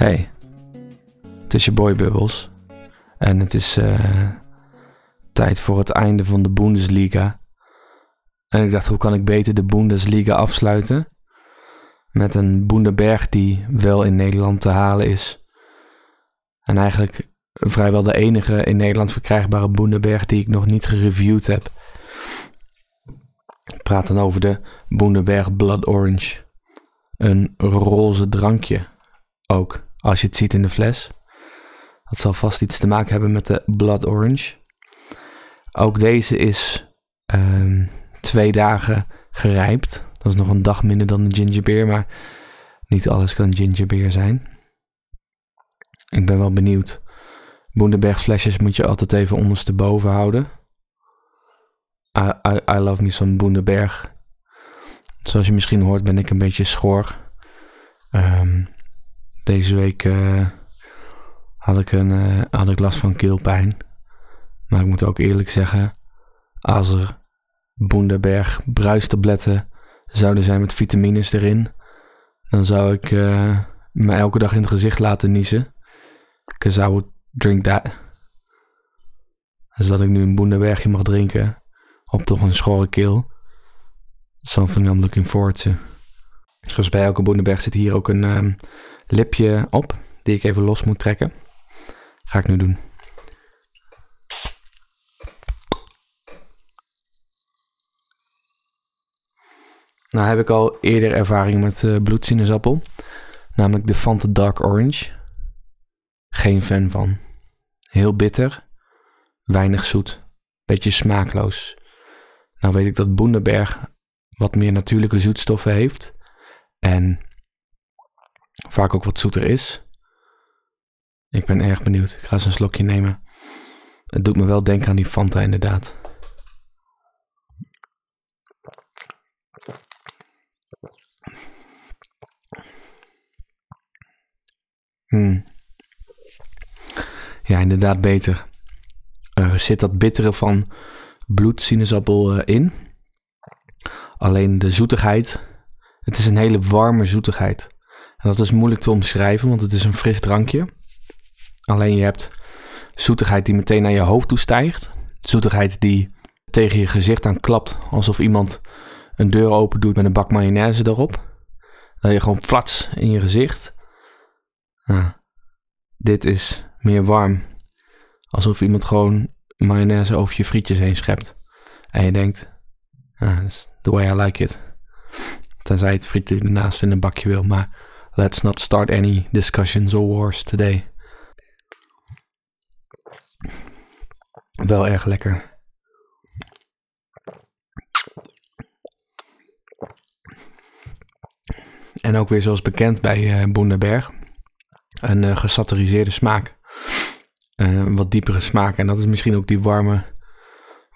Hey, het is je boy Bubbles. En het is eh, tijd voor het einde van de Bundesliga. En ik dacht, hoe kan ik beter de Bundesliga afsluiten? Met een Boenderberg die wel in Nederland te halen is. En eigenlijk vrijwel de enige in Nederland verkrijgbare Boenderberg die ik nog niet gereviewd heb. Ik praat dan over de Boenderberg Blood Orange. Een roze drankje ook, als je het ziet in de fles. Dat zal vast iets te maken hebben met de Blood Orange. Ook deze is ehm, twee dagen gerijpt. Dat is nog een dag minder dan de ginger beer, maar niet alles kan ginger beer zijn. Ik ben wel benieuwd. Boenderberg flesjes moet je altijd even ondersteboven houden. I, I, love me some Boenderberg. Zoals je misschien hoort ben ik een beetje schor. Um, deze week uh, had, ik een, uh, had ik last van keelpijn. Maar ik moet ook eerlijk zeggen, als er Boenderberg bruistabletten zouden zijn met vitamines erin, dan zou ik uh, me elke dag in het gezicht laten niezen. Because I would drink that. Dus dat ik nu een Boenderbergje mag drinken op toch een schorre keel. Something I'm looking forward to. Zoals bij elke Boenderberg zit hier ook een um, lipje op, die ik even los moet trekken. Ga ik nu doen. Nou heb ik al eerder ervaring met uh, bloedsinaasappel. Namelijk de Fanta Dark Orange. Geen fan van. Heel bitter. Weinig zoet. Beetje smaakloos. Nou weet ik dat Boenderberg wat meer natuurlijke zoetstoffen heeft. En vaak ook wat zoeter is. Ik ben erg benieuwd. Ik ga eens een slokje nemen. Het doet me wel denken aan die Fanta inderdaad. Hmm. Ja, inderdaad beter. Er zit dat bittere van bloedsinaasappel uh, in. Alleen de zoetigheid. Het is een hele warme zoetigheid. En dat is moeilijk te omschrijven, want het is een fris drankje. Alleen je hebt zoetigheid die meteen naar je hoofd toe stijgt. Zoetigheid die tegen je gezicht aan klapt, alsof iemand een deur open doet met een bak mayonaise erop. Dat je gewoon flats in je gezicht. Dit is meer warm. Alsof iemand gewoon mayonaise over je frietjes heen schept. En je denkt, ah, that's the way I like it. Tenzij het frietje ernaast in een bakje wil, maar let's not start any discussions or wars today. Wel erg lekker. En ook weer zoals bekend bij uh. Een uh, gesaturiseerde smaak. Uh, een wat diepere smaak. En dat is misschien ook die warme,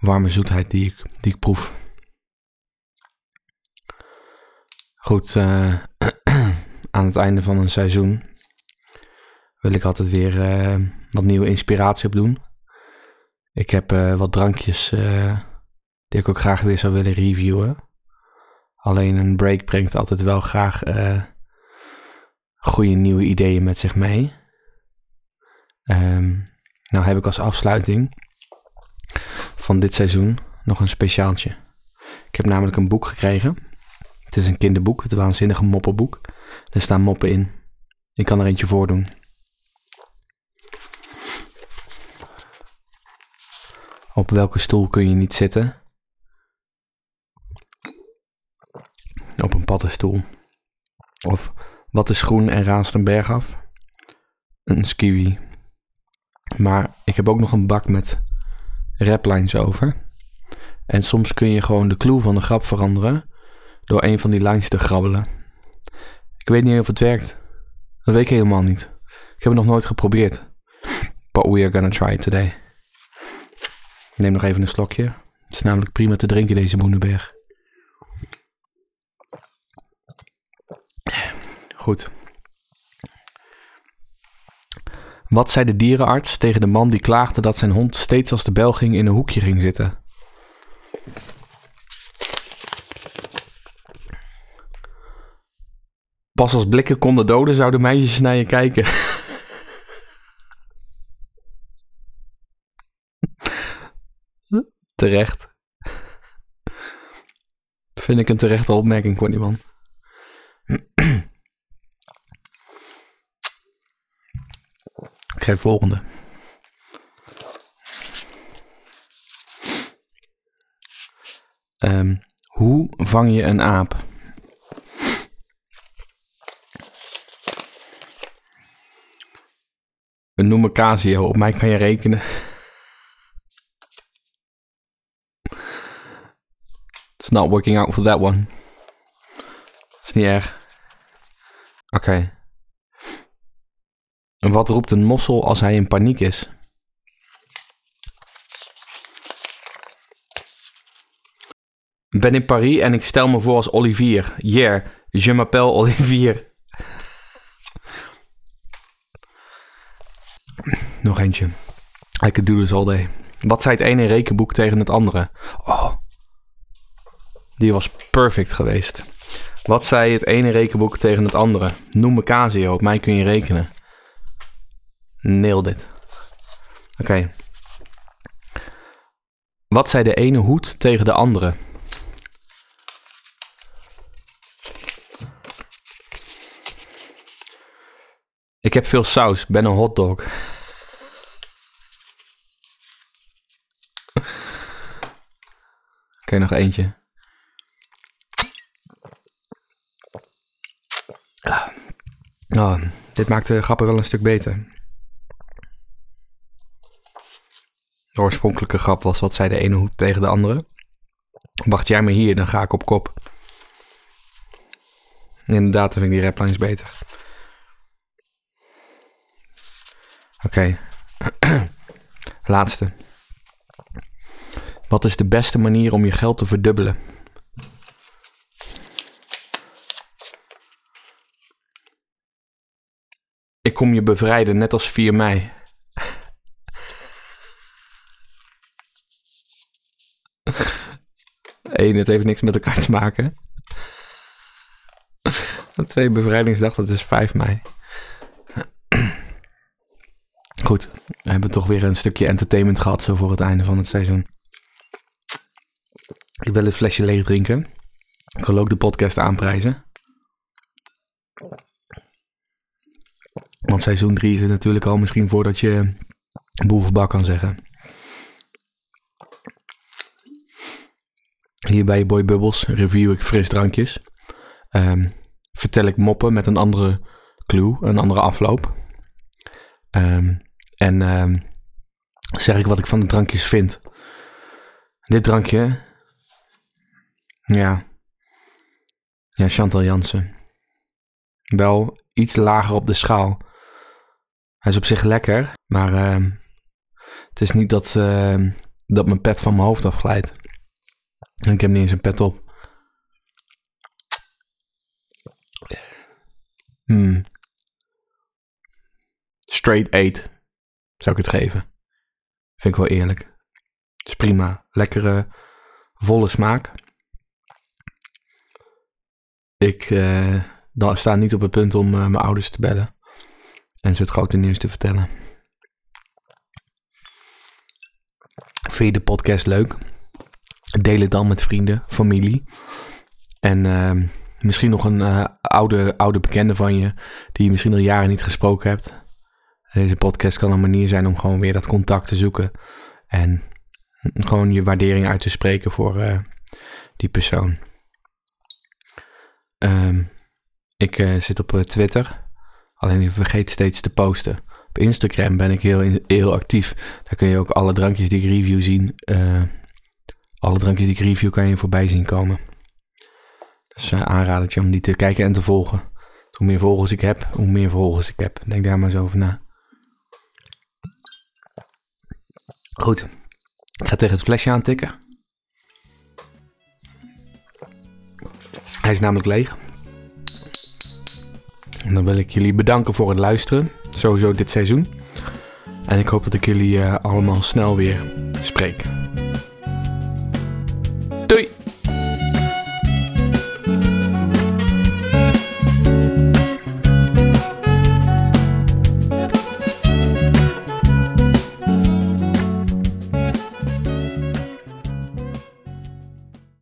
warme zoetheid die ik, die ik proef. Goed, uh, aan het einde van een seizoen wil ik altijd weer uh, wat nieuwe inspiratie opdoen. Ik heb uh, wat drankjes die ik ook graag weer zou willen reviewen. Alleen een break brengt altijd wel graag goede nieuwe ideeën met zich mee. Um, nou heb ik als afsluiting van dit seizoen nog een speciaaltje. Ik heb namelijk een boek gekregen. Het is een kinderboek, het waanzinnige moppenboek. Er staan moppen in. Ik kan er eentje voordoen. Op welke stoel kun je niet zitten? Op een paddenstoel. Of wat is groen en raast een berg af? Een skiwi. Maar ik heb ook nog een bak met raplines over. En soms kun je gewoon de clue van de grap veranderen door een van die lines te grabbelen. Ik weet niet of het werkt. Dat weet ik helemaal niet. Ik heb het nog nooit geprobeerd. But we are gonna try it today. Ik neem nog even een slokje. Het is namelijk prima te drinken, deze Boenenberg. Goed. Wat zei de dierenarts tegen de man die klaagde dat zijn hond steeds als de bel ging in een hoekje ging zitten? Pas als blikken konden doden, zouden meisjes naar je kijken. Terecht. Vind ik een terechte opmerking van die man. Ik geef volgende. Ehm, hoe vang je een aap? Noem me Casio, op mij kan je rekenen. It's not working out for that one. Is niet erg. Oké. En wat roept een mossel als hij in paniek is? Ben in Paris en ik stel me voor als Olivier. Yeah, je m'appelle Olivier. Nog eentje. I could do this all day. Wat zei het ene rekenboek tegen het andere? Oh, die was perfect geweest. Wat zei het ene rekenboek tegen het andere? Noem me Casio, op mij kun je rekenen. Nailed dit. Oké. Wat zei de ene hoed tegen de andere? Ik heb veel saus, ben een hotdog. Oké, nog eentje. Oh, dit maakt de grappen wel een stuk beter. De oorspronkelijke grap was wat zei de ene hoed tegen de andere. Wacht jij maar hier, dan ga ik op kop. Inderdaad, dan vind ik die raplines beter. Oké. Laatste. Wat is de beste manier om je geld te verdubbelen? Ik kom je bevrijden, net als 4 mei. Eén, het heeft niks met elkaar te maken. Twee, bevrijdingsdag, dat is 5 mei. Goed, we hebben toch weer een stukje entertainment gehad zo voor het einde van het seizoen. Ik wil het flesje leeg drinken. Ik wil ook de podcast aanprijzen. Want seizoen 3 is het natuurlijk al misschien voordat je boevenbak kan zeggen. Hier bij Boy Bubbles review ik frisdrankjes. Um, vertel ik moppen met een andere clue, een andere afloop. Um, en um, zeg ik wat ik van de drankjes vind. Dit drankje, ja, ja, Chantal Jansen. Wel iets lager op de schaal. Hij is op zich lekker, maar uh, het is niet dat, uh, dat mijn pet van mijn hoofd afglijdt. En ik heb niet eens een pet op. Hmm. Straight 8 zou ik het geven. Vind ik wel eerlijk. Het is prima. Lekkere, volle smaak. Ik uh, sta niet op het punt om uh, mijn ouders te bellen en ze het grote nieuws te vertellen. Vind je de podcast leuk? Deel het dan met vrienden, familie. En uh, misschien nog een oude, oude bekende van je, die je misschien al jaren niet gesproken hebt. Deze podcast kan een manier zijn om gewoon weer dat contact te zoeken. En gewoon je waardering uit te spreken voor uh, die persoon. Um, ik uh, zit op Twitter. Alleen ik vergeet steeds te posten. Op Instagram ben ik heel, heel actief. Daar kun je ook alle drankjes die ik review zien. Alle drankjes die ik review kan je voorbij zien komen. Dus uh, aanradertje om die te kijken en te volgen. Hoe meer volgers ik heb, hoe meer volgers ik heb. Denk daar maar eens over na. Goed. Ik ga tegen het flesje aantikken. Hij is namelijk leeg. En dan wil ik jullie bedanken voor het luisteren. Sowieso dit seizoen. En ik hoop dat ik jullie uh, allemaal snel weer spreek. Doei!